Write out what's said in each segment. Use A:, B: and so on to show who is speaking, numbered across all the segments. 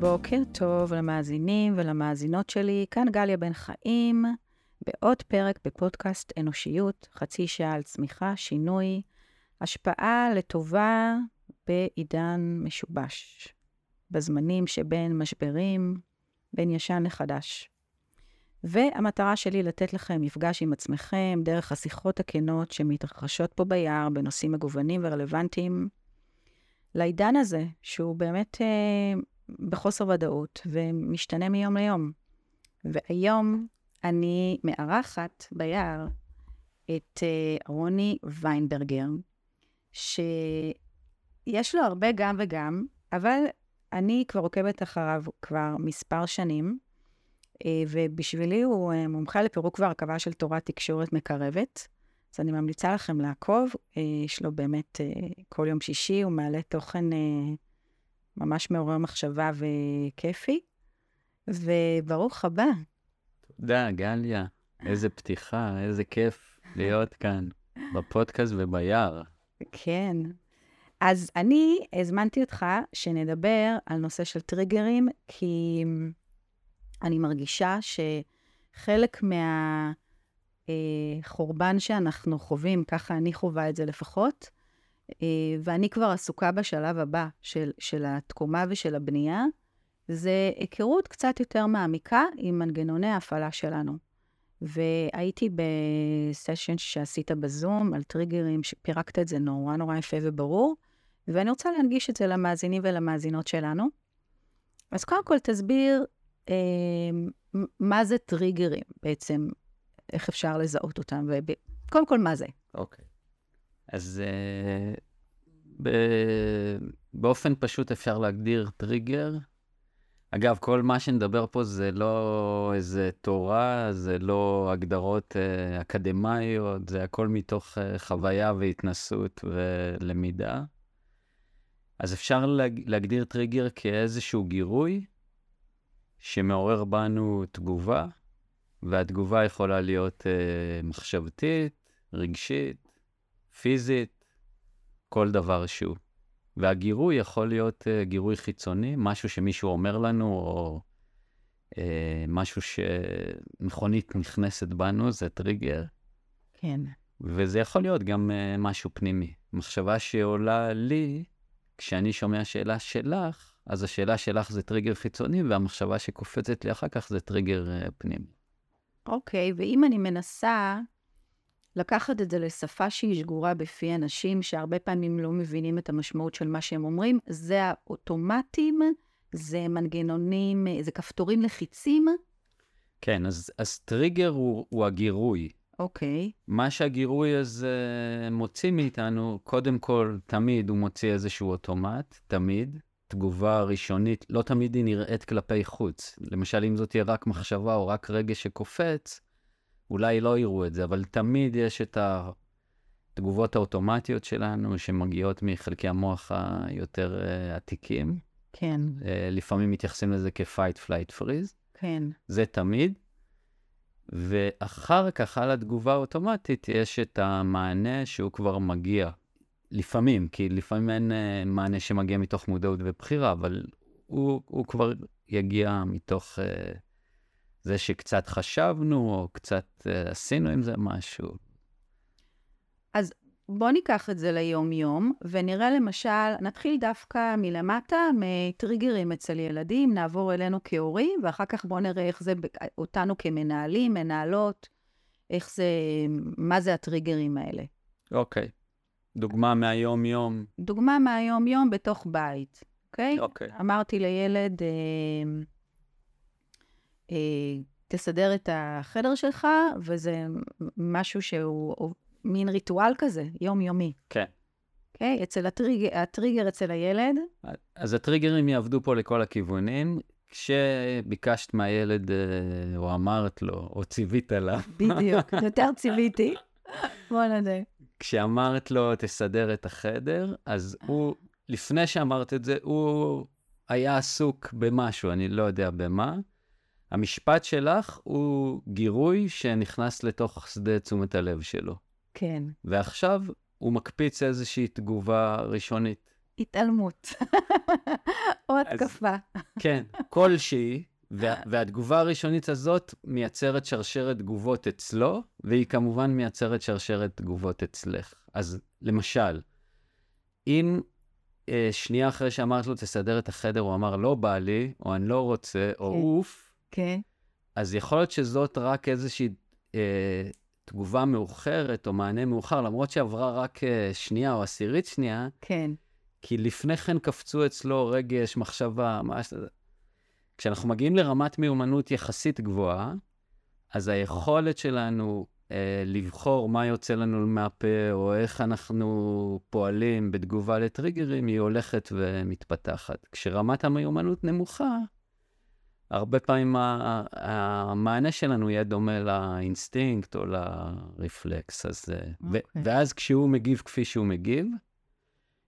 A: בוקר טוב למאזינים ולמאזינות שלי, כאן גליה בן חיים, בעוד פרק בפודקאסט אנושיות, חצי שעה על צמיחה, שינוי, השפעה לטובה בעידן משובש, בזמנים שבין משברים, בין ישן לחדש. והמטרה שלי לתת לכם מפגש עם עצמכם דרך השיחות הכנות שמתרחשות פה ביער בנושאים מגוונים ורלוונטיים לעידן הזה, שהוא באמת אה, בחוסר ודאות ומשתנה מיום ליום. והיום אני מארחת ביער את אה, רוני ויינברגר, שיש לו הרבה גם וגם, אבל אני כבר עוקבת אחריו כבר מספר שנים, אה, ובשבילי הוא אה, מומחה לפירוק והרכבה של תורת תקשורת מקרבת. אז אני ממליצה לכם לעקוב, יש לו באמת כל יום שישי, הוא מעלה תוכן ממש מעורר מחשבה וכיפי. וברוך הבא.
B: תודה, גליה. איזה פתיחה, איזה כיף להיות כאן, בפודקאסט וביער.
A: כן. אז אני הזמנתי אותך שנדבר על נושא של טריגרים, כי אני מרגישה שחלק מהחורבן אה, שאנחנו חווים, ככה אני חווה את זה לפחות, ואני כבר עסוקה בשלב הבא של, של התקומה ושל הבנייה, זה היכרות קצת יותר מעמיקה עם מנגנוני ההפעלה שלנו. והייתי בסשן שעשית בזום על טריגרים, שפירקת את זה נורא נורא יפה וברור, ואני רוצה להנגיש את זה למאזינים ולמאזינות שלנו. אז קודם כל תסביר אה, מה זה טריגרים בעצם, איך אפשר לזהות אותם, וקודם כל, מה זה?
B: אוקיי. Okay. אז uh, ב... באופן פשוט אפשר להגדיר טריגר. אגב, כל מה שנדבר פה זה לא איזה תורה, זה לא הגדרות uh, אקדמאיות, זה הכל מתוך uh, חוויה והתנסות ולמידה. אז אפשר להג... להגדיר טריגר כאיזשהו גירוי שמעורר בנו תגובה, והתגובה יכולה להיות uh, מחשבתית, רגשית, פיזית, כל דבר שהוא. והגירוי יכול להיות uh, גירוי חיצוני, משהו שמישהו אומר לנו, או uh, משהו שמכונית נכנסת בנו, זה טריגר.
A: כן.
B: וזה יכול להיות גם uh, משהו פנימי. מחשבה שעולה לי, כשאני שומע שאלה שלך, אז השאלה שלך זה טריגר חיצוני, והמחשבה שקופצת לי אחר כך זה טריגר uh, פנימי.
A: אוקיי, okay, ואם אני מנסה לקחת את זה לשפה שהיא שגורה בפי אנשים, שהרבה פעמים לא מבינים את המשמעות של מה שהם אומרים, זה האוטומטים, זה מנגנונים, זה כפתורים לחיצים.
B: כן, אז, אז טריגר הוא, הוא הגירוי.
A: אוקיי. Okay.
B: מה שהגירוי הזה מוציא מאיתנו, קודם כל, תמיד הוא מוציא איזשהו אוטומט, תמיד. תגובה ראשונית, לא תמיד היא נראית כלפי חוץ. למשל, אם זאת תהיה רק מחשבה או רק רגש שקופץ, אולי לא יראו את זה, אבל תמיד יש את התגובות האוטומטיות שלנו שמגיעות מחלקי המוח היותר uh, עתיקים.
A: כן.
B: Uh, לפעמים מתייחסים לזה כ-fight, flight, freeze.
A: כן.
B: זה תמיד. ואחר כך, על התגובה האוטומטית, יש את המענה שהוא כבר מגיע. לפעמים, כי לפעמים אין uh, מענה שמגיע מתוך מודעות ובחירה, אבל הוא, הוא כבר יגיע מתוך uh, זה שקצת חשבנו, או קצת uh, עשינו עם זה משהו.
A: אז בואו ניקח את זה ליום-יום, ונראה למשל, נתחיל דווקא מלמטה, מטריגרים אצל ילדים, נעבור אלינו כהורים, ואחר כך בואו נראה איך זה אותנו כמנהלים, מנהלות, איך זה, מה זה הטריגרים האלה.
B: אוקיי. Okay. דוגמה מהיום-יום.
A: דוגמה מהיום-יום בתוך בית, אוקיי?
B: Okay? אוקיי.
A: Okay. אמרתי לילד, אה, אה, תסדר את החדר שלך, וזה משהו שהוא מין ריטואל כזה, יומיומי.
B: כן.
A: אוקיי? Okay? אצל הטריג, הטריגר אצל הילד.
B: אז הטריגרים יעבדו פה לכל הכיוונים. כשביקשת מהילד, אה, או אמרת לו, או ציווית עליו.
A: בדיוק, יותר ציוויתי. בוא נדע.
B: כשאמרת לו, תסדר את החדר, אז הוא, לפני שאמרת את זה, הוא היה עסוק במשהו, אני לא יודע במה. המשפט שלך הוא גירוי שנכנס לתוך שדה תשומת הלב שלו.
A: כן.
B: ועכשיו הוא מקפיץ איזושהי תגובה ראשונית.
A: התעלמות. או התקפה.
B: כן, כלשהי, וה, והתגובה הראשונית הזאת מייצרת שרשרת תגובות אצלו, והיא כמובן מייצרת שרשרת תגובות אצלך. אז למשל, אם אה, שנייה אחרי שאמרת לו, תסדר את החדר, הוא אמר, לא בא לי, או אני לא רוצה, או
A: כן.
B: אוף,
A: כן,
B: אז יכול להיות שזאת רק איזושהי אה, תגובה מאוחרת, או מענה מאוחר, למרות שעברה רק אה, שנייה או עשירית שנייה,
A: כן.
B: כי לפני כן קפצו אצלו רגש, מחשבה, מה... ש- כשאנחנו מגיעים לרמת מיומנות יחסית גבוהה, אז היכולת שלנו אה, לבחור מה יוצא לנו מהפה, או איך אנחנו פועלים בתגובה לטריגרים, היא הולכת ומתפתחת. כשרמת המיומנות נמוכה, הרבה פעמים המענה שלנו יהיה דומה לאינסטינקט או לרפלקס. אז, ו-
A: אוקיי.
B: ואז כשהוא מגיב כפי שהוא מגיב,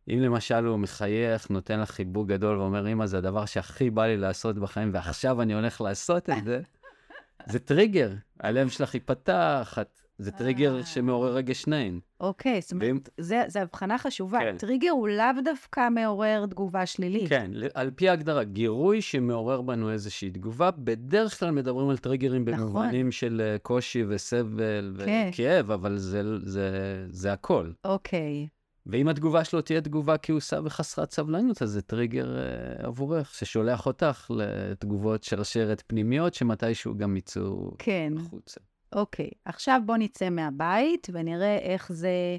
B: אם למשל הוא מחייך, נותן לך חיבוק גדול ואומר, אמא, זה הדבר שהכי בא לי לעשות בחיים, ועכשיו אני הולך לעשות את זה, זה טריגר. הלב שלך ייפתח, את- זה טריגר
A: אה.
B: שמעורר רגש נעים.
A: אוקיי, זאת אומרת, זו הבחנה חשובה.
B: כן.
A: טריגר הוא לאו דווקא מעורר תגובה שלילית.
B: כן, על פי ההגדרה, גירוי שמעורר בנו איזושהי תגובה, בדרך כלל מדברים על טריגרים
A: נכון.
B: במובנים של אה, קושי וסבל
A: כן.
B: וכאב, אבל זה, זה, זה הכל.
A: אוקיי.
B: ואם התגובה שלו תהיה תגובה כעוסה וחסרת סבלנות, אז זה טריגר אה, עבורך, ששולח אותך לתגובות שרשרת פנימיות, שמתישהו גם יצאו
A: כן.
B: החוצה.
A: אוקיי, עכשיו בוא נצא מהבית ונראה איך זה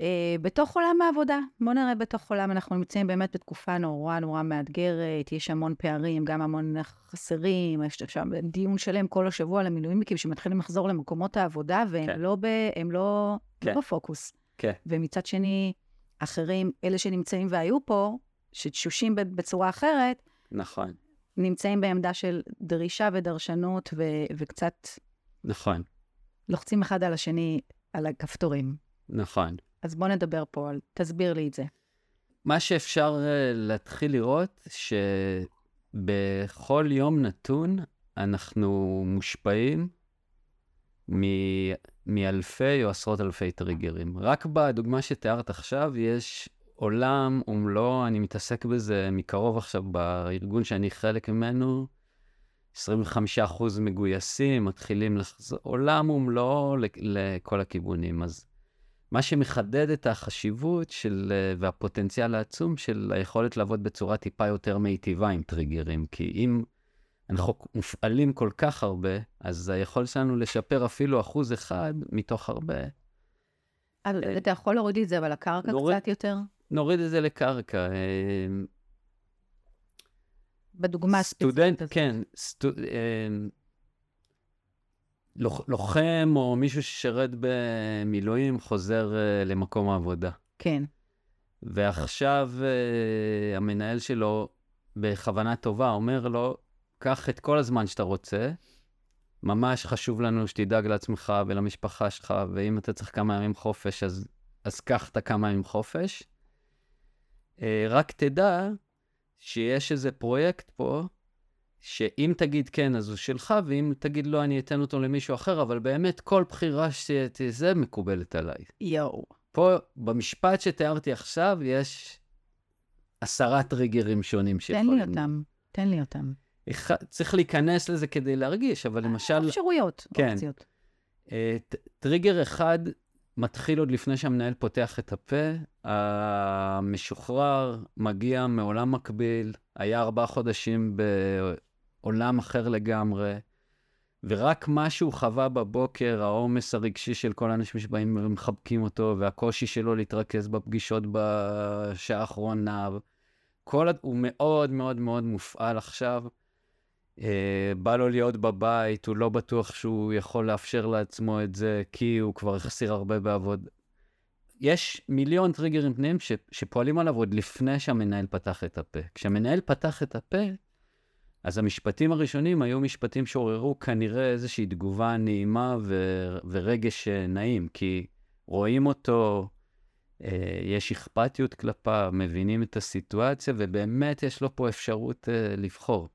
A: אה, בתוך עולם העבודה. בוא נראה בתוך עולם, אנחנו נמצאים באמת בתקופה נורא נורא מאתגרת, יש המון פערים, גם המון חסרים, יש שם דיון שלם כל השבוע על המילואימניקים שמתחילים לחזור למקומות העבודה, והם
B: כן.
A: לא, ב, הם לא,
B: כן.
A: לא בפוקוס.
B: כן.
A: ומצד שני, אחרים, אלה שנמצאים והיו פה, שתשושים בצורה אחרת,
B: נכון,
A: נמצאים בעמדה של דרישה ודרשנות ו- וקצת
B: נכון,
A: לוחצים אחד על השני על הכפתורים.
B: נכון.
A: אז בוא נדבר פה על, תסביר לי את זה.
B: מה שאפשר אה, להתחיל לראות, שבכל יום נתון אנחנו מושפעים מ- מאלפי או עשרות אלפי טריגרים. רק בדוגמה שתיארת עכשיו, יש עולם ומלואו, אני מתעסק בזה מקרוב עכשיו בארגון שאני חלק ממנו, 25% מגויסים, מתחילים לחזור, עולם ומלואו לכל הכיוונים. אז מה שמחדד את החשיבות של, אה, והפוטנציאל העצום של היכולת לעבוד בצורה טיפה יותר מיטיבה עם טריגרים. כי אם אנחנו מופעלים כל כך הרבה, אז היכולת שלנו לשפר אפילו אחוז אחד מתוך הרבה.
A: אז אתה יכול להוריד את זה, אבל הקרקע
B: נוריד.
A: קצת יותר?
B: נוריד את זה לקרקע. אה,
A: בדוגמה הספציפית הזאת.
B: כן, סטו, אה, לוח, לוחם או מישהו ששירת במילואים חוזר אה, למקום העבודה.
A: כן,
B: ועכשיו uh, המנהל שלו, בכוונה טובה, אומר לו, קח את כל הזמן שאתה רוצה, ממש חשוב לנו שתדאג לעצמך ולמשפחה שלך, ואם אתה צריך כמה ימים חופש, אז, אז קח את הכמה ימים חופש. Uh, רק תדע שיש איזה פרויקט פה, שאם תגיד כן, אז הוא שלך, ואם תגיד לא, אני אתן אותו למישהו אחר, אבל באמת כל בחירה שתזה מקובלת עליי.
A: יואו.
B: פה, במשפט שתיארתי עכשיו, יש עשרה טריגרים שונים
A: תן
B: שיכולים...
A: לי אותם, תן לי אותם.
B: צריך להיכנס לזה כדי להרגיש, אבל למשל,
A: אפשרויות,
B: כן.
A: אופציות.
B: אה, טריגר אחד מתחיל עוד לפני שהמנהל פותח את הפה, המשוחרר מגיע מעולם מקביל, היה ארבעה חודשים בעולם אחר לגמרי, ורק מה שהוא חווה בבוקר, העומס הרגשי של כל האנשים שבאים ומחבקים אותו, והקושי שלו להתרכז בפגישות בשעה האחרונה, כל, הוא מאוד מאוד מאוד מופעל עכשיו. Uh, בא לו להיות בבית, הוא לא בטוח שהוא יכול לאפשר לעצמו את זה, כי הוא כבר החסיר הרבה בעבוד. יש מיליון טריגרים פנימיים ש, שפועלים עליו עוד לפני שהמנהל פתח את הפה. כשהמנהל פתח את הפה, אז המשפטים הראשונים היו משפטים שעוררו כנראה איזושהי תגובה נעימה ו, ורגש אה, נעים, כי רואים אותו, אה, יש אכפתיות כלפיו, מבינים את הסיטואציה, ובאמת יש לו פה אפשרות אה, לבחור.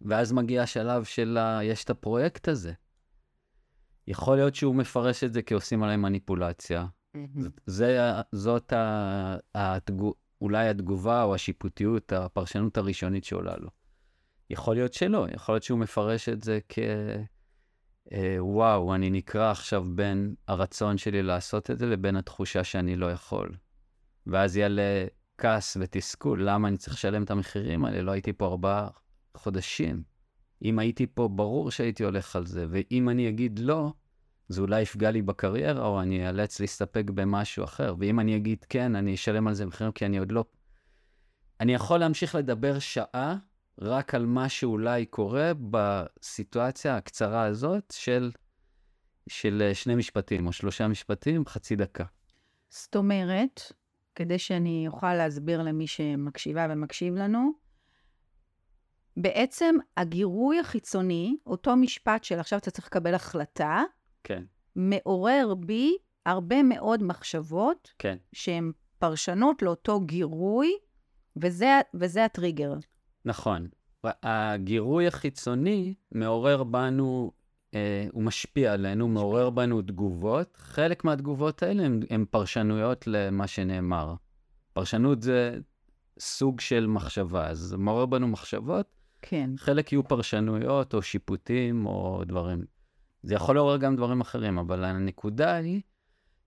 B: ואז מגיע השלב של ה... יש את הפרויקט הזה. יכול להיות שהוא מפרש את זה כעושים עליי מניפולציה. זה, זאת ה, התגו, אולי התגובה או השיפוטיות, הפרשנות הראשונית שעולה לו. יכול להיות שלא, יכול להיות שהוא מפרש את זה כ... אה, וואו, אני נקרע עכשיו בין הרצון שלי לעשות את זה לבין התחושה שאני לא יכול. ואז יעלה כעס ותסכול, למה אני צריך לשלם את המחירים האלה? לא הייתי פה ארבעה חודשים. אם הייתי פה, ברור שהייתי הולך על זה, ואם אני אגיד לא, זה אולי יפגע לי בקריירה, או אני אאלץ להסתפק במשהו אחר. ואם אני אגיד כן, אני אשלם על זה מחירים, כי אני עוד לא... אני יכול להמשיך לדבר שעה רק על מה שאולי קורה בסיטואציה הקצרה הזאת של, של שני משפטים או שלושה משפטים, חצי דקה.
A: זאת אומרת, כדי שאני אוכל להסביר למי שמקשיבה ומקשיב לנו, בעצם הגירוי החיצוני, אותו משפט של עכשיו אתה צריך לקבל החלטה,
B: כן.
A: מעורר בי הרבה מאוד מחשבות,
B: כן.
A: שהן פרשנות לאותו גירוי, וזה, וזה הטריגר.
B: נכון. הגירוי החיצוני מעורר בנו, אה, הוא משפיע עלינו, משפיע. מעורר בנו תגובות. חלק מהתגובות האלה הן פרשנויות למה שנאמר. פרשנות זה סוג של מחשבה, אז זה מעורר בנו מחשבות.
A: כן.
B: חלק יהיו פרשנויות או שיפוטים או דברים. זה יכול לעורר גם דברים אחרים, אבל הנקודה היא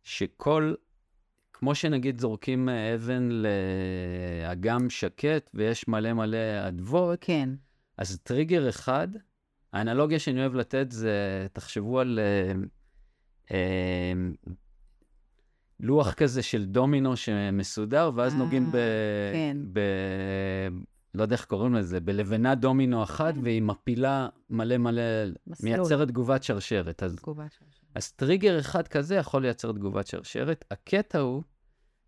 B: שכל כמו שנגיד זורקים אבן לאגם שקט ויש מלא מלא אדוות,
A: כן.
B: אז טריגר אחד, האנלוגיה שאני אוהב לתת זה, תחשבו על אה, אה, לוח כזה של דומינו שמסודר, ואז אה, נוגעים ב... כן. ב... לא יודע איך קוראים לזה, בלבנה דומינו אחת, כן. והיא מפילה מלא מלא, מסלול. מייצרת תגובת שרשרת. אז,
A: תגובת שרשרת.
B: אז טריגר אחד כזה יכול לייצר תגובת שרשרת. הקטע הוא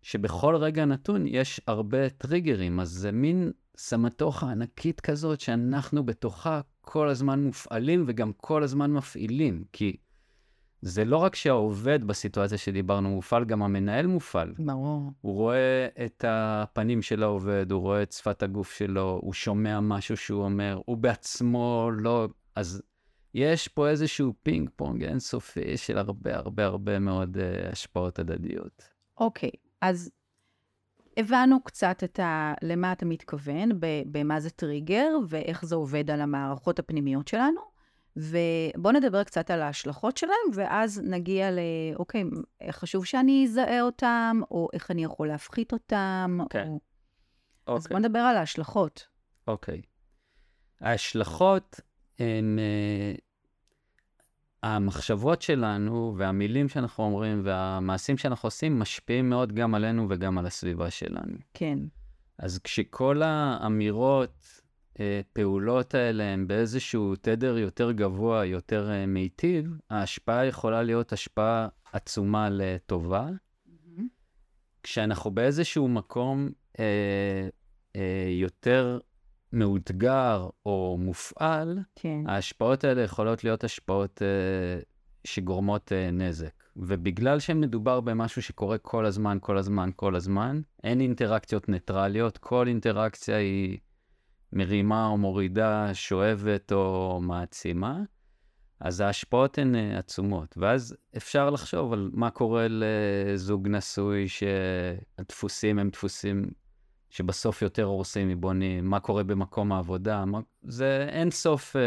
B: שבכל רגע נתון יש הרבה טריגרים, אז זה מין סמטוחה ענקית כזאת שאנחנו בתוכה כל הזמן מופעלים וגם כל הזמן מפעילים, כי זה לא רק שהעובד בסיטואציה שדיברנו מופעל, גם המנהל מופעל.
A: ברור.
B: הוא רואה את הפנים של העובד, הוא רואה את שפת הגוף שלו, הוא שומע משהו שהוא אומר, הוא בעצמו לא... אז יש פה איזשהו פינג פונג אינסופי של הרבה הרבה הרבה מאוד אה, השפעות הדדיות.
A: אוקיי, okay. אז הבנו קצת את ה... למה אתה מתכוון, במה זה טריגר ואיך זה עובד על המערכות הפנימיות שלנו. ובואו נדבר קצת על ההשלכות שלהם, ואז נגיע ל... אוקיי, חשוב שאני אזהה אותם, או איך אני יכול להפחית אותם.
B: כן.
A: או... אוקיי. אז בואו נדבר על ההשלכות.
B: אוקיי. ההשלכות הן אה, המחשבות שלנו והמילים שאנחנו אומרים והמעשים שאנחנו עושים משפיעים מאוד גם עלינו וגם על הסביבה שלנו.
A: כן.
B: אז כשכל האמירות, אה, פעולות האלה הן באיזשהו תדר יותר גבוה, יותר אה, מיטיב, ההשפעה יכולה להיות השפעה עצומה לטובה. Mm-hmm. כשאנחנו באיזשהו מקום אה, אה, יותר מאותגר או מופעל,
A: כן.
B: ההשפעות האלה יכולות להיות השפעות אה, שגורמות אה, נזק. ובגלל שמדובר במשהו שקורה כל הזמן, כל הזמן, כל הזמן, אין אינטראקציות ניטרליות, כל אינטראקציה היא מרימה או מורידה, שואבת או מעצימה, אז ההשפעות הן אה, עצומות. ואז אפשר לחשוב על מה קורה לזוג נשוי שהדפוסים הם דפוסים שבסוף יותר הורסים מבונים, מה קורה במקום העבודה, מה... זה אין סוף, אה,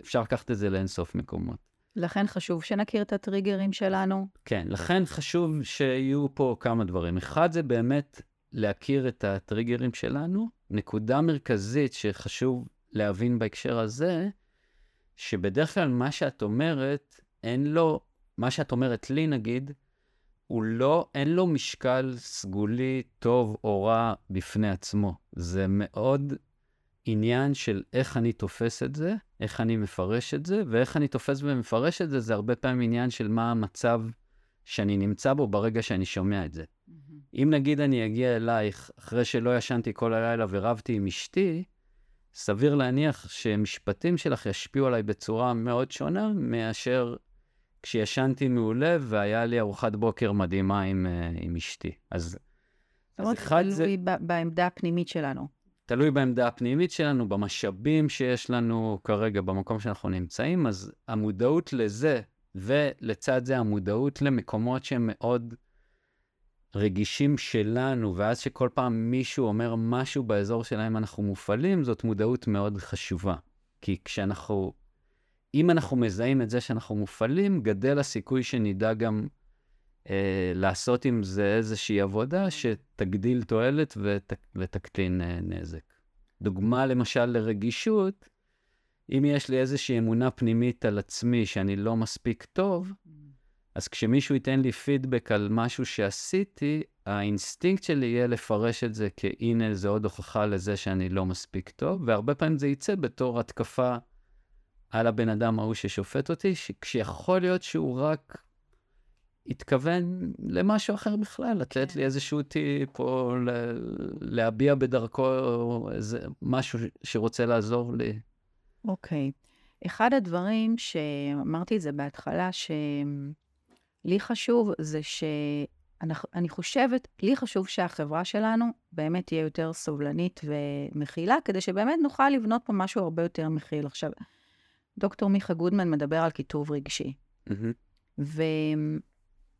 B: אפשר לקחת את זה לאין סוף מקומות.
A: לכן חשוב שנכיר את הטריגרים שלנו.
B: כן, לכן חשוב שיהיו פה כמה דברים. אחד זה באמת להכיר את הטריגרים שלנו. נקודה מרכזית שחשוב להבין בהקשר הזה, שבדרך כלל מה שאת אומרת, אין לו, מה שאת אומרת לי נגיד, הוא לא, אין לו משקל סגולי טוב או רע בפני עצמו. זה מאוד עניין של איך אני תופס את זה, איך אני מפרש את זה, ואיך אני תופס ומפרש את זה, זה הרבה פעמים עניין של מה המצב שאני נמצא בו ברגע שאני שומע את זה. אם נגיד אני אגיע אלייך אחרי שלא ישנתי כל הלילה ורבתי עם אשתי, סביר להניח שמשפטים שלך ישפיעו עליי בצורה מאוד שונה מאשר כשישנתי מעולה והיה לי ארוחת בוקר מדהימה עם, אה, עם אשתי. אז,
A: אז אחד זה... תלוי בעמדה הפנימית שלנו.
B: תלוי בעמדה הפנימית שלנו, במשאבים שיש לנו כרגע במקום שאנחנו נמצאים, אז המודעות לזה, ולצד זה המודעות למקומות שהם מאוד רגישים שלנו, ואז שכל פעם מישהו אומר משהו באזור שלהם אנחנו מופעלים, זאת מודעות מאוד חשובה. כי כשאנחנו, אם אנחנו מזהים את זה שאנחנו מופעלים, גדל הסיכוי שנדע גם אה, לעשות עם זה איזושהי עבודה שתגדיל תועלת ות, ותקטין אה, נזק. דוגמה למשל לרגישות, אם יש לי איזושהי אמונה פנימית על עצמי שאני לא מספיק טוב, אז כשמישהו ייתן לי פידבק על משהו שעשיתי, האינסטינקט שלי יהיה לפרש את זה כהנה זה עוד הוכחה לזה שאני לא מספיק טוב, והרבה פעמים זה יצא בתור התקפה על הבן אדם ההוא ששופט אותי, כשיכול להיות שהוא רק התכוון למשהו אחר בכלל, לתת כן. לי איזשהו טיפ או להביע בדרכו איזה משהו שרוצה לעזור לי.
A: אוקיי. Okay. אחד הדברים שאמרתי את זה בהתחלה, שלי חשוב, זה שאני חושבת, לי חשוב שהחברה שלנו באמת תהיה יותר סובלנית ומכילה, כדי שבאמת נוכל לבנות פה משהו הרבה יותר מכיל. עכשיו, דוקטור מיכה גודמן מדבר על כיתוב רגשי. Mm-hmm.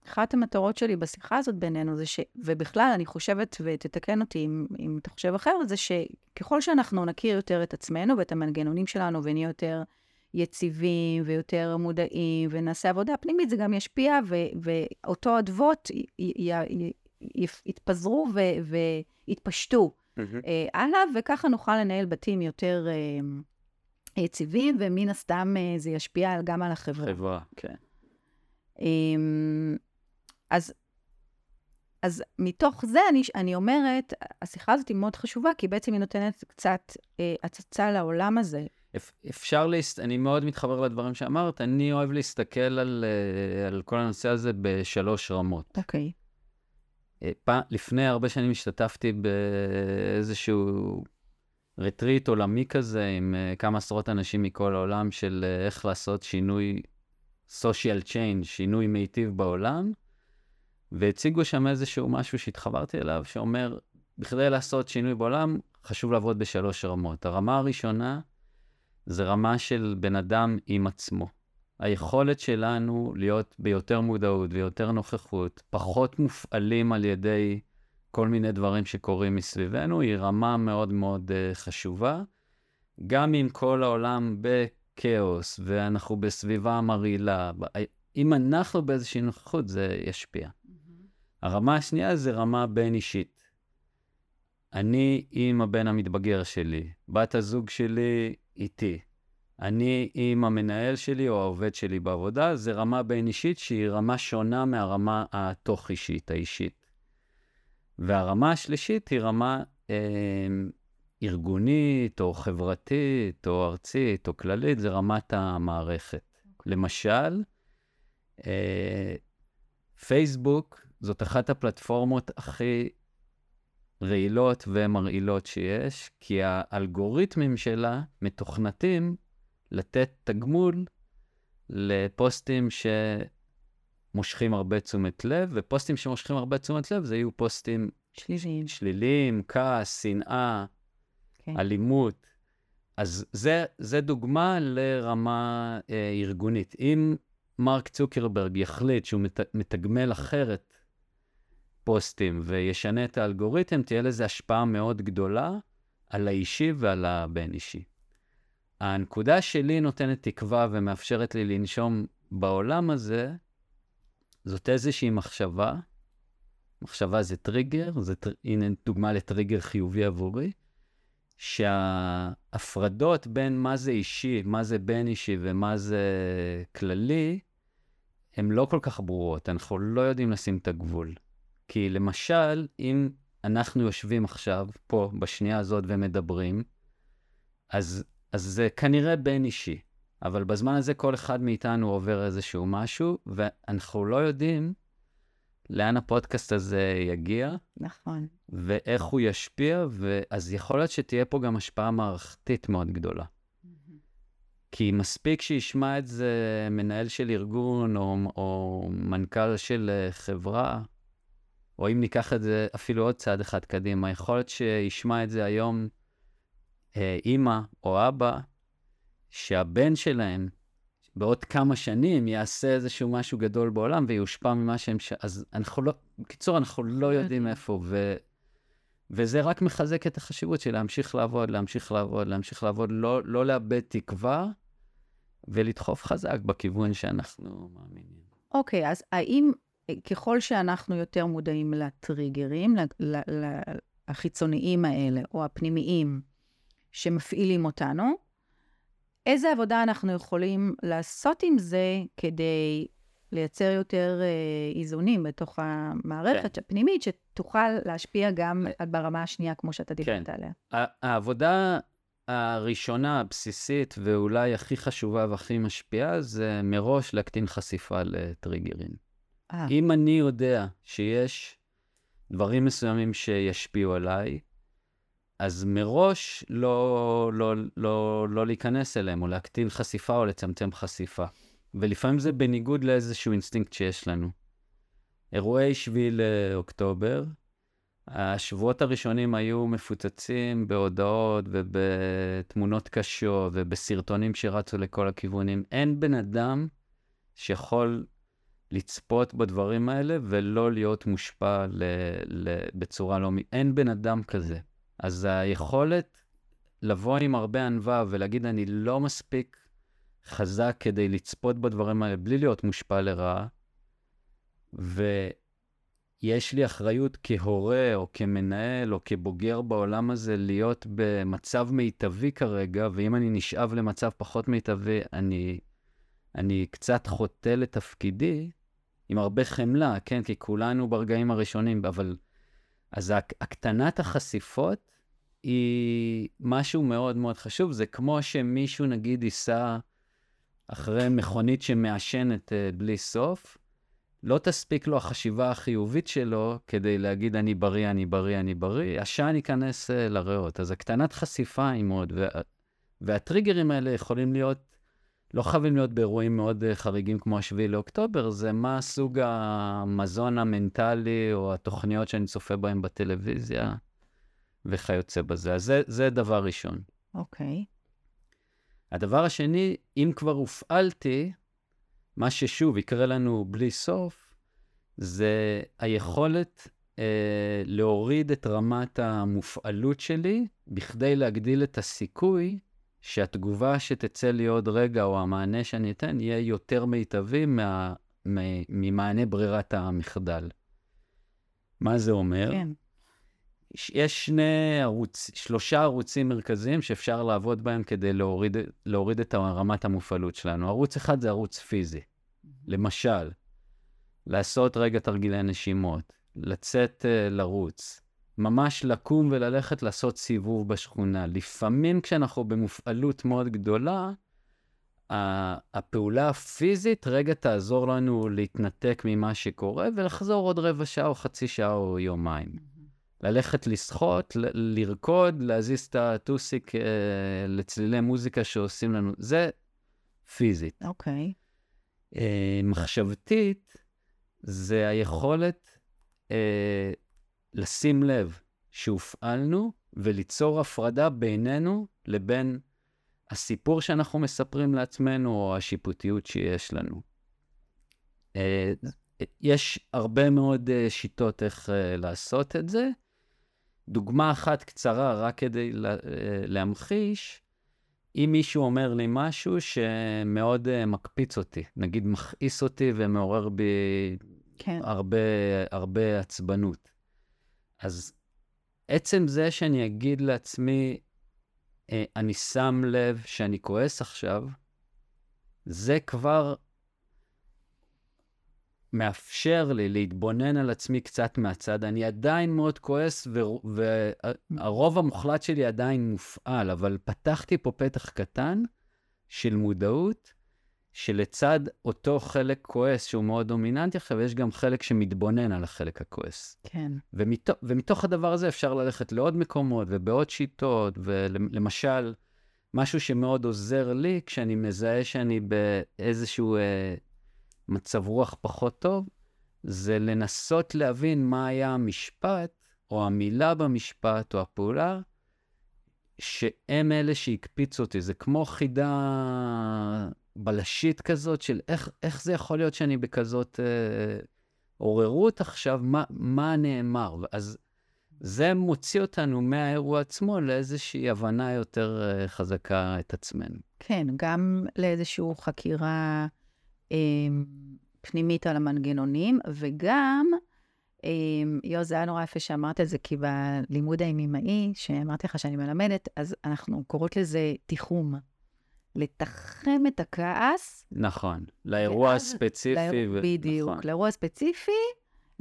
A: אחת המטרות שלי בשיחה הזאת בינינו זה ש... ובכלל, אני חושבת, ותתקן אותי אם, אם אתה חושב אחרת, זה שככל שאנחנו נכיר יותר את עצמנו ואת המנגנונים שלנו ונהיה יותר יציבים ויותר מודעים ונעשה עבודה פנימית, זה גם ישפיע, ו... ואותו אדוות י... י... י... יתפזרו ו... ויתפשטו mm-hmm. הלאה, וככה נוכל לנהל בתים יותר אה, יציבים, ומן הסתם אה, זה ישפיע גם על החברה.
B: חברה, כן.
A: אז, אז מתוך זה אני, אני אומרת, השיחה הזאת היא מאוד חשובה, כי בעצם היא נותנת קצת אה, הצצה לעולם הזה.
B: אפשר, להסת... אני מאוד מתחבר לדברים שאמרת, אני אוהב להסתכל על, אה, על כל הנושא הזה בשלוש רמות.
A: אוקיי.
B: Okay. אה, פ... לפני הרבה שנים השתתפתי באיזשהו רטריט עולמי כזה, עם אה, כמה עשרות אנשים מכל העולם, של איך לעשות שינוי social change, שינוי מיטיב בעולם. והציגו שם איזשהו משהו שהתחברתי אליו, שאומר, בכדי לעשות שינוי בעולם, חשוב לעבוד בשלוש רמות. הרמה הראשונה זה רמה של בן אדם עם עצמו. היכולת שלנו להיות ביותר מודעות ויותר נוכחות, פחות מופעלים על ידי כל מיני דברים שקורים מסביבנו, היא רמה מאוד מאוד uh, חשובה. גם אם כל העולם בכאוס ואנחנו בסביבה מרעילה, אם אנחנו באיזושהי נוכחות, זה ישפיע. הרמה השנייה זה רמה בין-אישית. אני עם הבן המתבגר שלי, בת הזוג שלי איתי. אני עם המנהל שלי או העובד שלי בעבודה, זה רמה בין-אישית שהיא רמה שונה מהרמה התוך-אישית, האישית. והרמה השלישית היא רמה אה, ארגונית, או חברתית, או ארצית, או כללית, זה רמת המערכת. למשל, אה, פייסבוק זאת אחת הפלטפורמות הכי רעילות ומרעילות שיש, כי האלגוריתמים שלה מתוכנתים לתת תגמול לפוסטים שמושכים הרבה תשומת לב, ופוסטים שמושכים הרבה תשומת לב זה יהיו פוסטים
A: שליליים,
B: שליליים כעס, שנאה, כן. אלימות. אז זה, זה דוגמה לרמה אה, ארגונית. אם מרק צוקרברג יחליט שהוא מת, מתגמל אחרת פוסטים וישנה את האלגוריתם, תהיה לזה השפעה מאוד גדולה על האישי ועל הבין-אישי. הנקודה שלי נותנת תקווה ומאפשרת לי לנשום בעולם הזה, זאת איזושהי מחשבה. מחשבה זה טריגר, זה, הנה דוגמה לטריגר חיובי עבורי, שההפרדות בין מה זה אישי, מה זה בין אישי ומה זה כללי, הן לא כל כך ברורות, אנחנו לא יודעים לשים את הגבול. כי למשל, אם אנחנו יושבים עכשיו פה, בשנייה הזאת, ומדברים, אז, אז זה כנראה בין אישי. אבל בזמן הזה כל אחד מאיתנו עובר איזשהו משהו, ואנחנו לא יודעים לאן הפודקאסט הזה יגיע.
A: נכון.
B: ואיך הוא ישפיע, ואז יכול להיות שתהיה פה גם השפעה מערכתית מאוד גדולה. כי מספיק שישמע את זה מנהל של ארגון או, או מנכ"ל של אה, חברה, או אם ניקח את זה אפילו עוד צעד אחד קדימה, יכול להיות שישמע את זה היום אה, אימא או אבא, שהבן שלהם בעוד כמה שנים יעשה איזשהו משהו גדול בעולם ויושפע ממה שהם... ש... אז אנחנו לא... בקיצור, אנחנו לא יודעים איפה, ו... וזה רק מחזק את החשיבות של להמשיך לעבוד, להמשיך לעבוד, להמשיך לעבוד, לא, לא לאבד תקווה ולדחוף חזק בכיוון שאנחנו מאמינים.
A: אוקיי, okay, אז האם ככל שאנחנו יותר מודעים לטריגרים, החיצוניים האלה, או הפנימיים, שמפעילים אותנו, איזה עבודה אנחנו יכולים לעשות עם זה כדי לייצר יותר אה, איזונים בתוך המערכת כן. הפנימית, שתוכל להשפיע גם ברמה השנייה, כמו שאתה דיברת כן. עליה.
B: העבודה הראשונה, הבסיסית, ואולי הכי חשובה והכי משפיעה, זה מראש להקטין חשיפה לטריגרים. אה. אה. אם אני יודע שיש דברים מסוימים שישפיעו עליי, אז מראש לא, לא, לא, לא להיכנס אליהם, או להקטין חשיפה או לצמצם חשיפה. ולפעמים זה בניגוד לאיזשהו אינסטינקט שיש לנו. אירועי שביעי לאוקטובר, השבועות הראשונים היו מפוצצים בהודעות ובתמונות קשות ובסרטונים שרצו לכל הכיוונים. אין בן אדם שיכול לצפות בדברים האלה ולא להיות מושפע ל, ל, בצורה לא... אין בן אדם כזה. אז היכולת לבוא עם הרבה ענווה ולהגיד, אני לא מספיק חזק כדי לצפות בדברים האלה בלי להיות מושפע לרעה, ויש לי אחריות כהורה או כמנהל או כבוגר בעולם הזה להיות במצב מיטבי כרגע, ואם אני נשאב למצב פחות מיטבי, אני, אני קצת חוטא לתפקידי, עם הרבה חמלה, כן? כי כולנו ברגעים הראשונים, אבל... אז הקטנת החשיפות היא משהו מאוד מאוד חשוב. זה כמו שמישהו, נגיד, ייסע אחרי מכונית שמעשנת uh, בלי סוף, לא תספיק לו החשיבה החיובית שלו כדי להגיד, אני בריא, אני בריא, אני בריא, עשן ייכנס uh, לריאות. אז הקטנת חשיפה היא מאוד, וה, והטריגרים האלה יכולים להיות, לא חייבים להיות באירועים מאוד uh, חריגים כמו השביעי לאוקטובר, זה מה סוג המזון המנטלי או התוכניות שאני צופה בהן בטלוויזיה. וכיוצא בזה. אז זה, זה דבר ראשון.
A: אוקיי. Okay.
B: הדבר השני, אם כבר הופעלתי, מה ששוב יקרה לנו בלי סוף, זה היכולת אה, להוריד את רמת המופעלות שלי, בכדי להגדיל את הסיכוי שהתגובה שתצא לי עוד רגע, או המענה שאני אתן, יהיה יותר מיטבי מה, ממענה ברירת המחדל. מה זה אומר? כן. יש שני ערוץ, שלושה ערוצים מרכזיים שאפשר לעבוד בהם כדי להוריד, להוריד את רמת המופעלות שלנו. ערוץ אחד זה ערוץ פיזי. למשל, לעשות רגע תרגילי נשימות, לצאת uh, לרוץ, ממש לקום וללכת לעשות סיבוב בשכונה. לפעמים כשאנחנו במופעלות מאוד גדולה, הפעולה הפיזית רגע תעזור לנו להתנתק ממה שקורה ולחזור עוד רבע שעה או חצי שעה או יומיים. ללכת לשחות, ל- לרקוד, להזיז את הטוסיק אה, לצלילי מוזיקה שעושים לנו, זה פיזית.
A: אוקיי.
B: Okay. אה, מחשבתית, זה היכולת אה, לשים לב שהופעלנו וליצור הפרדה בינינו לבין הסיפור שאנחנו מספרים לעצמנו או השיפוטיות שיש לנו. אה, יש הרבה מאוד uh, שיטות איך uh, לעשות את זה. דוגמה אחת קצרה, רק כדי לה, אה, להמחיש, אם מישהו אומר לי משהו שמאוד מקפיץ אותי, נגיד מכעיס אותי ומעורר בי כן. הרבה, הרבה עצבנות, אז עצם זה שאני אגיד לעצמי, uh, אני שם לב שאני כועס עכשיו, זה כבר מאפשר לי להתבונן על עצמי קצת מהצד. אני עדיין מאוד כועס, והרוב המוחלט שלי עדיין מופעל, אבל פתחתי פה פתח קטן של מודעות, שלצד אותו חלק כועס שהוא מאוד דומיננטי עכשיו, יש גם חלק שמתבונן על החלק הכועס.
A: כן.
B: ומתוך, ומתוך הדבר הזה אפשר ללכת לעוד מקומות ובעוד שיטות, ולמשל, משהו שמאוד עוזר לי כשאני מזהה שאני באיזשהו... אה, מצב רוח פחות טוב, זה לנסות להבין מה היה המשפט, או המילה במשפט, או הפעולה, שהם אלה שהקפיצו אותי. זה כמו חידה בלשית כזאת של איך, איך זה יכול להיות שאני בכזאת אה, עוררות עכשיו, מה, מה נאמר? אז זה מוציא אותנו מהאירוע עצמו לאיזושהי הבנה יותר אה, חזקה את עצמנו.
A: כן, גם לאיזושהי חקירה אה, פנימית על המנגנונים, וגם, אה, יו, זה היה נורא יפה שאמרת את זה, כי בלימוד הימימאי, שאמרתי לך שאני מלמדת, אז אנחנו קוראות לזה תיחום. לתחם את הכעס.
B: נכון, לאירוע הספציפי. לאיר...
A: ו... בדיוק, נכון. לאירוע הספציפי,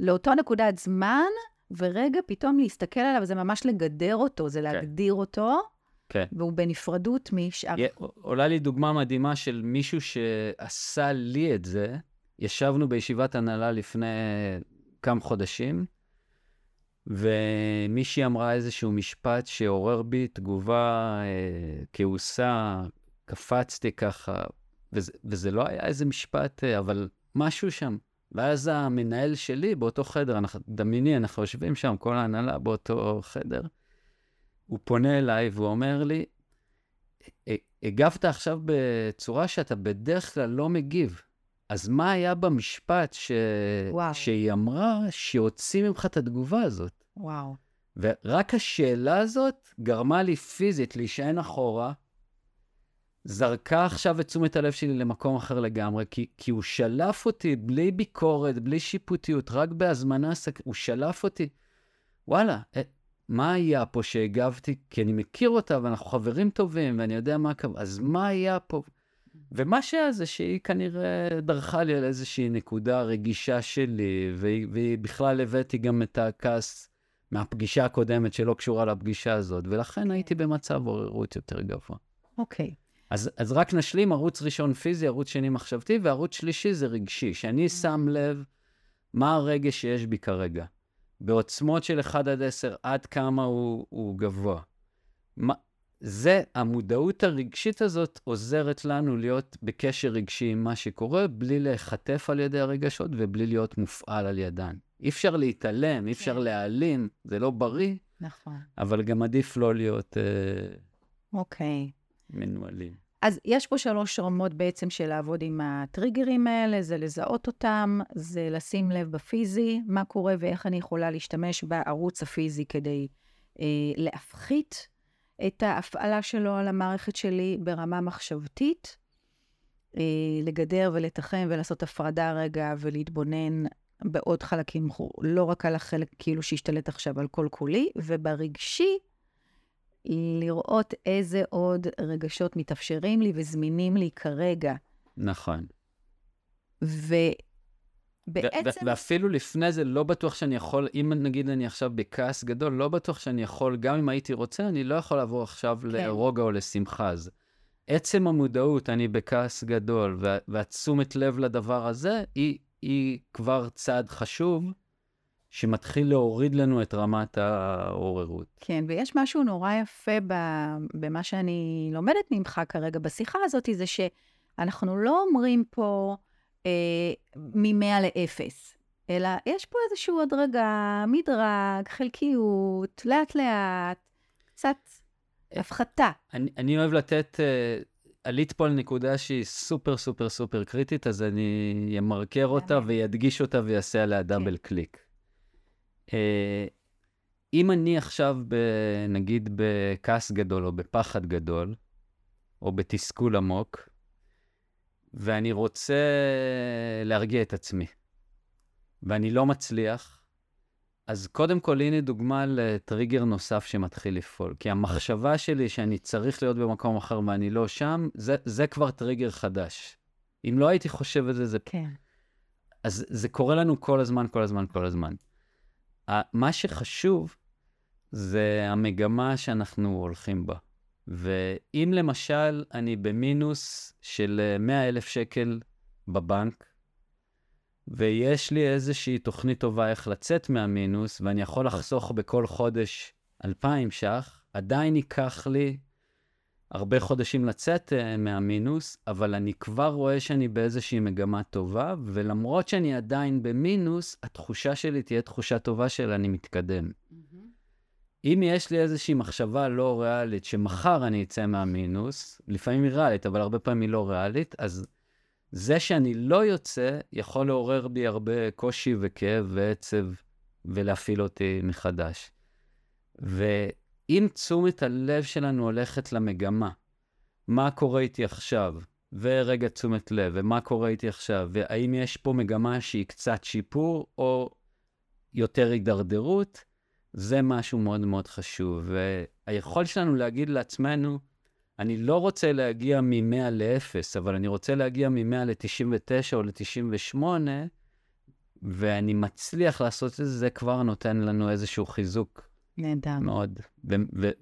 A: לאותו נקודת זמן, ורגע פתאום להסתכל עליו, זה ממש לגדר אותו, זה כן. להגדיר אותו. כן. והוא בנפרדות משאר...
B: עולה לי דוגמה מדהימה של מישהו שעשה לי את זה. ישבנו בישיבת הנהלה לפני כמה חודשים, ומישהי אמרה איזשהו משפט שעורר בי תגובה אה, כעוסה, קפצתי ככה, וזה, וזה לא היה איזה משפט, אה, אבל משהו שם. ואז המנהל שלי באותו חדר, אנחנו, דמייני, אנחנו יושבים שם, כל ההנהלה באותו חדר, הוא פונה אליי והוא אומר לי, הגבת עכשיו בצורה שאתה בדרך כלל לא מגיב. אז מה היה במשפט ש... שהיא אמרה שהוציא ממך את התגובה הזאת?
A: וואו.
B: ורק השאלה הזאת גרמה לי פיזית להישען אחורה, זרקה עכשיו את תשומת הלב שלי למקום אחר לגמרי, כי, כי הוא שלף אותי בלי ביקורת, בלי שיפוטיות, רק בהזמנה, הוא שלף אותי. וואלה, אה, מה היה פה שהגבתי? כי אני מכיר אותה ואנחנו חברים טובים ואני יודע מה קרה, אז מה היה פה? ומה שהיה זה שהיא כנראה דרכה לי על איזושהי נקודה רגישה שלי, והיא, והיא בכלל הבאתי גם את הכעס מהפגישה הקודמת שלא קשורה לפגישה הזאת, ולכן הייתי במצב עוררות יותר גבוה.
A: אוקיי. Okay.
B: אז, אז רק נשלים, ערוץ ראשון פיזי, ערוץ שני מחשבתי, וערוץ שלישי זה רגשי, שאני שם לב מה הרגש שיש בי כרגע. בעוצמות של 1 עד 10, עד כמה הוא, הוא גבוה. מה, זה, המודעות הרגשית הזאת עוזרת לנו להיות בקשר רגשי עם מה שקורה, בלי להיחטף על ידי הרגשות ובלי להיות מופעל על ידן. אי אפשר להתעלם, אי אפשר כן. להעלים, זה לא בריא.
A: נכון.
B: אבל גם עדיף לא להיות... אה,
A: אוקיי.
B: מנוהלים.
A: אז יש פה שלוש רמות בעצם של לעבוד עם הטריגרים האלה, זה לזהות אותם, זה לשים לב בפיזי, מה קורה ואיך אני יכולה להשתמש בערוץ הפיזי כדי אה, להפחית את ההפעלה שלו על המערכת שלי ברמה מחשבתית, אה, לגדר ולתחם ולעשות הפרדה רגע ולהתבונן בעוד חלקים, לא רק על החלק כאילו שהשתלט עכשיו על כל כולי, וברגשי, לראות איזה עוד רגשות מתאפשרים לי וזמינים לי כרגע.
B: נכון.
A: ובעצם...
B: ואפילו לפני זה, לא בטוח שאני יכול, אם נגיד אני עכשיו בכעס גדול, לא בטוח שאני יכול, גם אם הייתי רוצה, אני לא יכול לעבור עכשיו כן. לרוגע או לשמחה. אז עצם המודעות, אני בכעס גדול, והתשומת לב לדבר הזה, היא, היא כבר צעד חשוב. שמתחיל להוריד לנו את רמת העוררות.
A: כן, ויש משהו נורא יפה במה שאני לומדת ממך כרגע בשיחה הזאת, זה שאנחנו לא אומרים פה אה, מ-100 ל-0, אלא יש פה איזשהו הדרגה, מדרג, חלקיות, לאט-לאט, קצת הפחתה.
B: אני, אני אוהב לתת, uh, עלית פה על נקודה שהיא סופר סופר סופר קריטית, אז אני אמרקר אותה ואדגיש אותה ויעשה עליה דאבל כן. קליק. אה, אם אני עכשיו, ב, נגיד, בכעס גדול, או בפחד גדול, או בתסכול עמוק, ואני רוצה להרגיע את עצמי, ואני לא מצליח, אז קודם כל, הנה דוגמה לטריגר נוסף שמתחיל לפעול. כי המחשבה שלי שאני צריך להיות במקום אחר ואני לא שם, זה, זה כבר טריגר חדש. אם לא הייתי חושב את זה, זה...
A: כן.
B: אז זה קורה לנו כל הזמן, כל הזמן, כל הזמן. מה שחשוב זה המגמה שאנחנו הולכים בה. ואם למשל אני במינוס של 100 אלף שקל בבנק, ויש לי איזושהי תוכנית טובה איך לצאת מהמינוס, ואני יכול לחסוך בכל חודש 2,000 ש"ח, עדיין ייקח לי הרבה חודשים לצאת uh, מהמינוס, אבל אני כבר רואה שאני באיזושהי מגמה טובה, ולמרות שאני עדיין במינוס, התחושה שלי תהיה תחושה טובה של אני מתקדם. Mm-hmm. אם יש לי איזושהי מחשבה לא ריאלית, שמחר אני אצא מהמינוס, לפעמים היא ריאלית, אבל הרבה פעמים היא לא ריאלית, אז זה שאני לא יוצא, יכול לעורר בי הרבה קושי וכאב ועצב, ולהפעיל אותי מחדש. ואם תשומת הלב שלנו הולכת למגמה, מה קורה איתי עכשיו, ורגע תשומת לב, ומה קורה איתי עכשיו, והאם יש פה מגמה שהיא קצת שיפור, או יותר הידרדרות, זה משהו מאוד מאוד חשוב. והיכולת שלנו להגיד לעצמנו, אני לא רוצה להגיע מ-100 ל-0, אבל אני רוצה להגיע מ-100 ל-99 או ל-98, ואני מצליח לעשות את זה, זה כבר נותן לנו איזשהו חיזוק.
A: נהדר.
B: מאוד,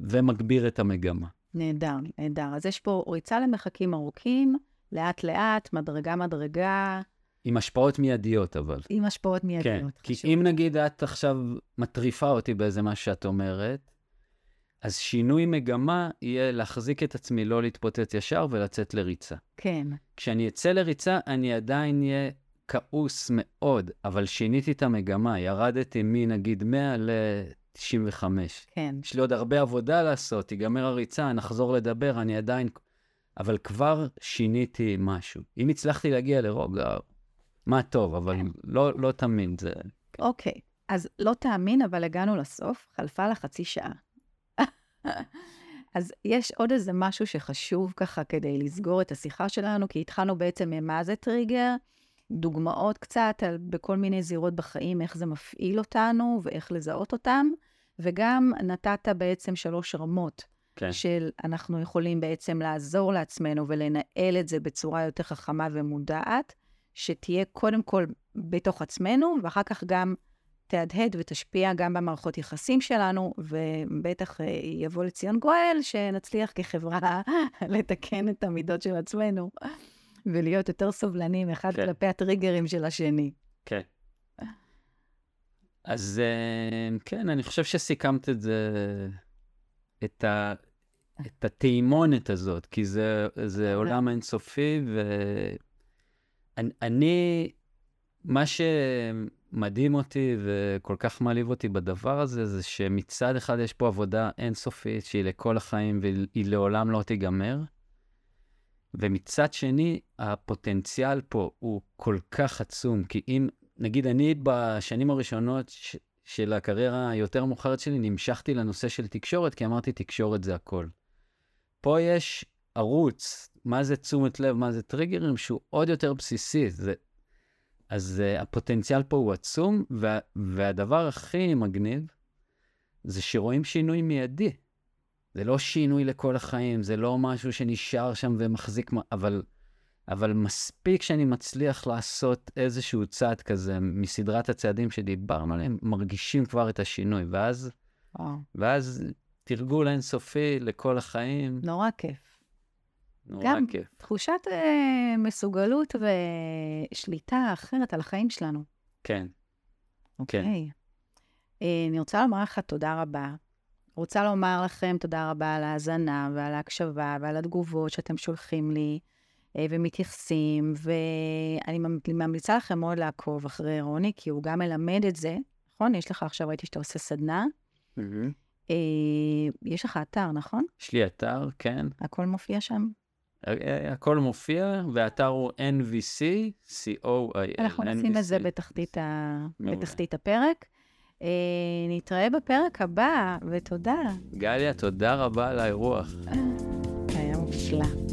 B: ומגביר את המגמה.
A: נהדר, נהדר. אז יש פה ריצה למרחקים ארוכים, לאט-לאט, מדרגה-מדרגה.
B: עם השפעות מיידיות, אבל.
A: עם השפעות מיידיות.
B: כן, כי אם נגיד את עכשיו מטריפה אותי באיזה מה שאת אומרת, אז שינוי מגמה יהיה להחזיק את עצמי, לא להתפוצץ ישר ולצאת לריצה.
A: כן.
B: כשאני אצא לריצה, אני עדיין אהיה כעוס מאוד, אבל שיניתי את המגמה, ירדתי מנגיד 100 ל-95.
A: כן.
B: יש לי עוד הרבה עבודה לעשות, תיגמר הריצה, נחזור לדבר, אני עדיין... אבל כבר שיניתי משהו. אם הצלחתי להגיע לרוגע, מה טוב, אבל
A: כן.
B: לא, לא תמיד זה...
A: אוקיי, אז לא תאמין, אבל הגענו לסוף, חלפה לה חצי שעה. אז יש עוד איזה משהו שחשוב ככה כדי לסגור את השיחה שלנו, כי התחלנו בעצם ממה זה טריגר, דוגמאות קצת על, בכל מיני זירות בחיים, איך זה מפעיל אותנו ואיך לזהות אותם, וגם נתת בעצם שלוש רמות
B: כן.
A: של אנחנו יכולים בעצם לעזור לעצמנו ולנהל את זה בצורה יותר חכמה ומודעת, שתהיה קודם כל בתוך עצמנו, ואחר כך גם תהדהד ותשפיע גם במערכות יחסים שלנו, ובטח אה, יבוא לציון גואל, שנצליח כחברה לתקן את המידות של עצמנו, ולהיות יותר סובלנים אחד
B: כן.
A: כלפי הטריגרים של השני.
B: כן. אז אה, כן, אני חושב שסיכמת את זה, את, ה, את התאימונת הזאת, כי זה, זה עולם אינסופי, ואני, מה שמדהים אותי וכל כך מעליב אותי בדבר הזה, זה שמצד אחד יש פה עבודה אינסופית שהיא לכל החיים והיא לעולם לא תיגמר, ומצד שני, הפוטנציאל פה הוא כל כך עצום, כי אם, נגיד, אני בשנים הראשונות ש, של הקריירה היותר מאוחרת שלי, נמשכתי לנושא של תקשורת, כי אמרתי, תקשורת זה הכל. פה יש ערוץ, מה זה תשומת לב, מה זה טריגרים, שהוא עוד יותר בסיסי. זה... אז uh, הפוטנציאל פה הוא עצום, וה... והדבר הכי מגניב, זה שרואים שינוי מיידי. זה לא שינוי לכל החיים, זה לא משהו שנשאר שם ומחזיק, אבל, אבל מספיק שאני מצליח לעשות איזשהו צעד כזה מסדרת הצעדים שדיברנו עליהם, מרגישים כבר את השינוי, ואז,
A: וואו.
B: ואז תרגול אינסופי לכל החיים,
A: נורא כיף.
B: נורא
A: גם
B: כיף.
A: תחושת אה, מסוגלות ושליטה אחרת על החיים שלנו.
B: כן, כן.
A: אוקיי. אה, אני רוצה לומר לך תודה רבה. רוצה לומר לכם תודה רבה על ההאזנה ועל ההקשבה ועל התגובות שאתם שולחים לי ומתייחסים, ואני ממ- ממליצה לכם מאוד לעקוב אחרי רוני, כי הוא גם מלמד את זה, נכון? יש לך עכשיו, ראיתי שאתה עושה סדנה. אה, יש לך אתר, נכון?
B: יש לי אתר, כן.
A: הכל מופיע שם?
B: אה, הכל מופיע, והאתר הוא NVC, C-O-I-L.
A: אנחנו נשים את זה. בתחתית, ה...
B: מעולה.
A: בתחתית הפרק. אה, נתראה בפרק הבא, ותודה.
B: גליה, תודה רבה על האירוח.
A: היה מופלא.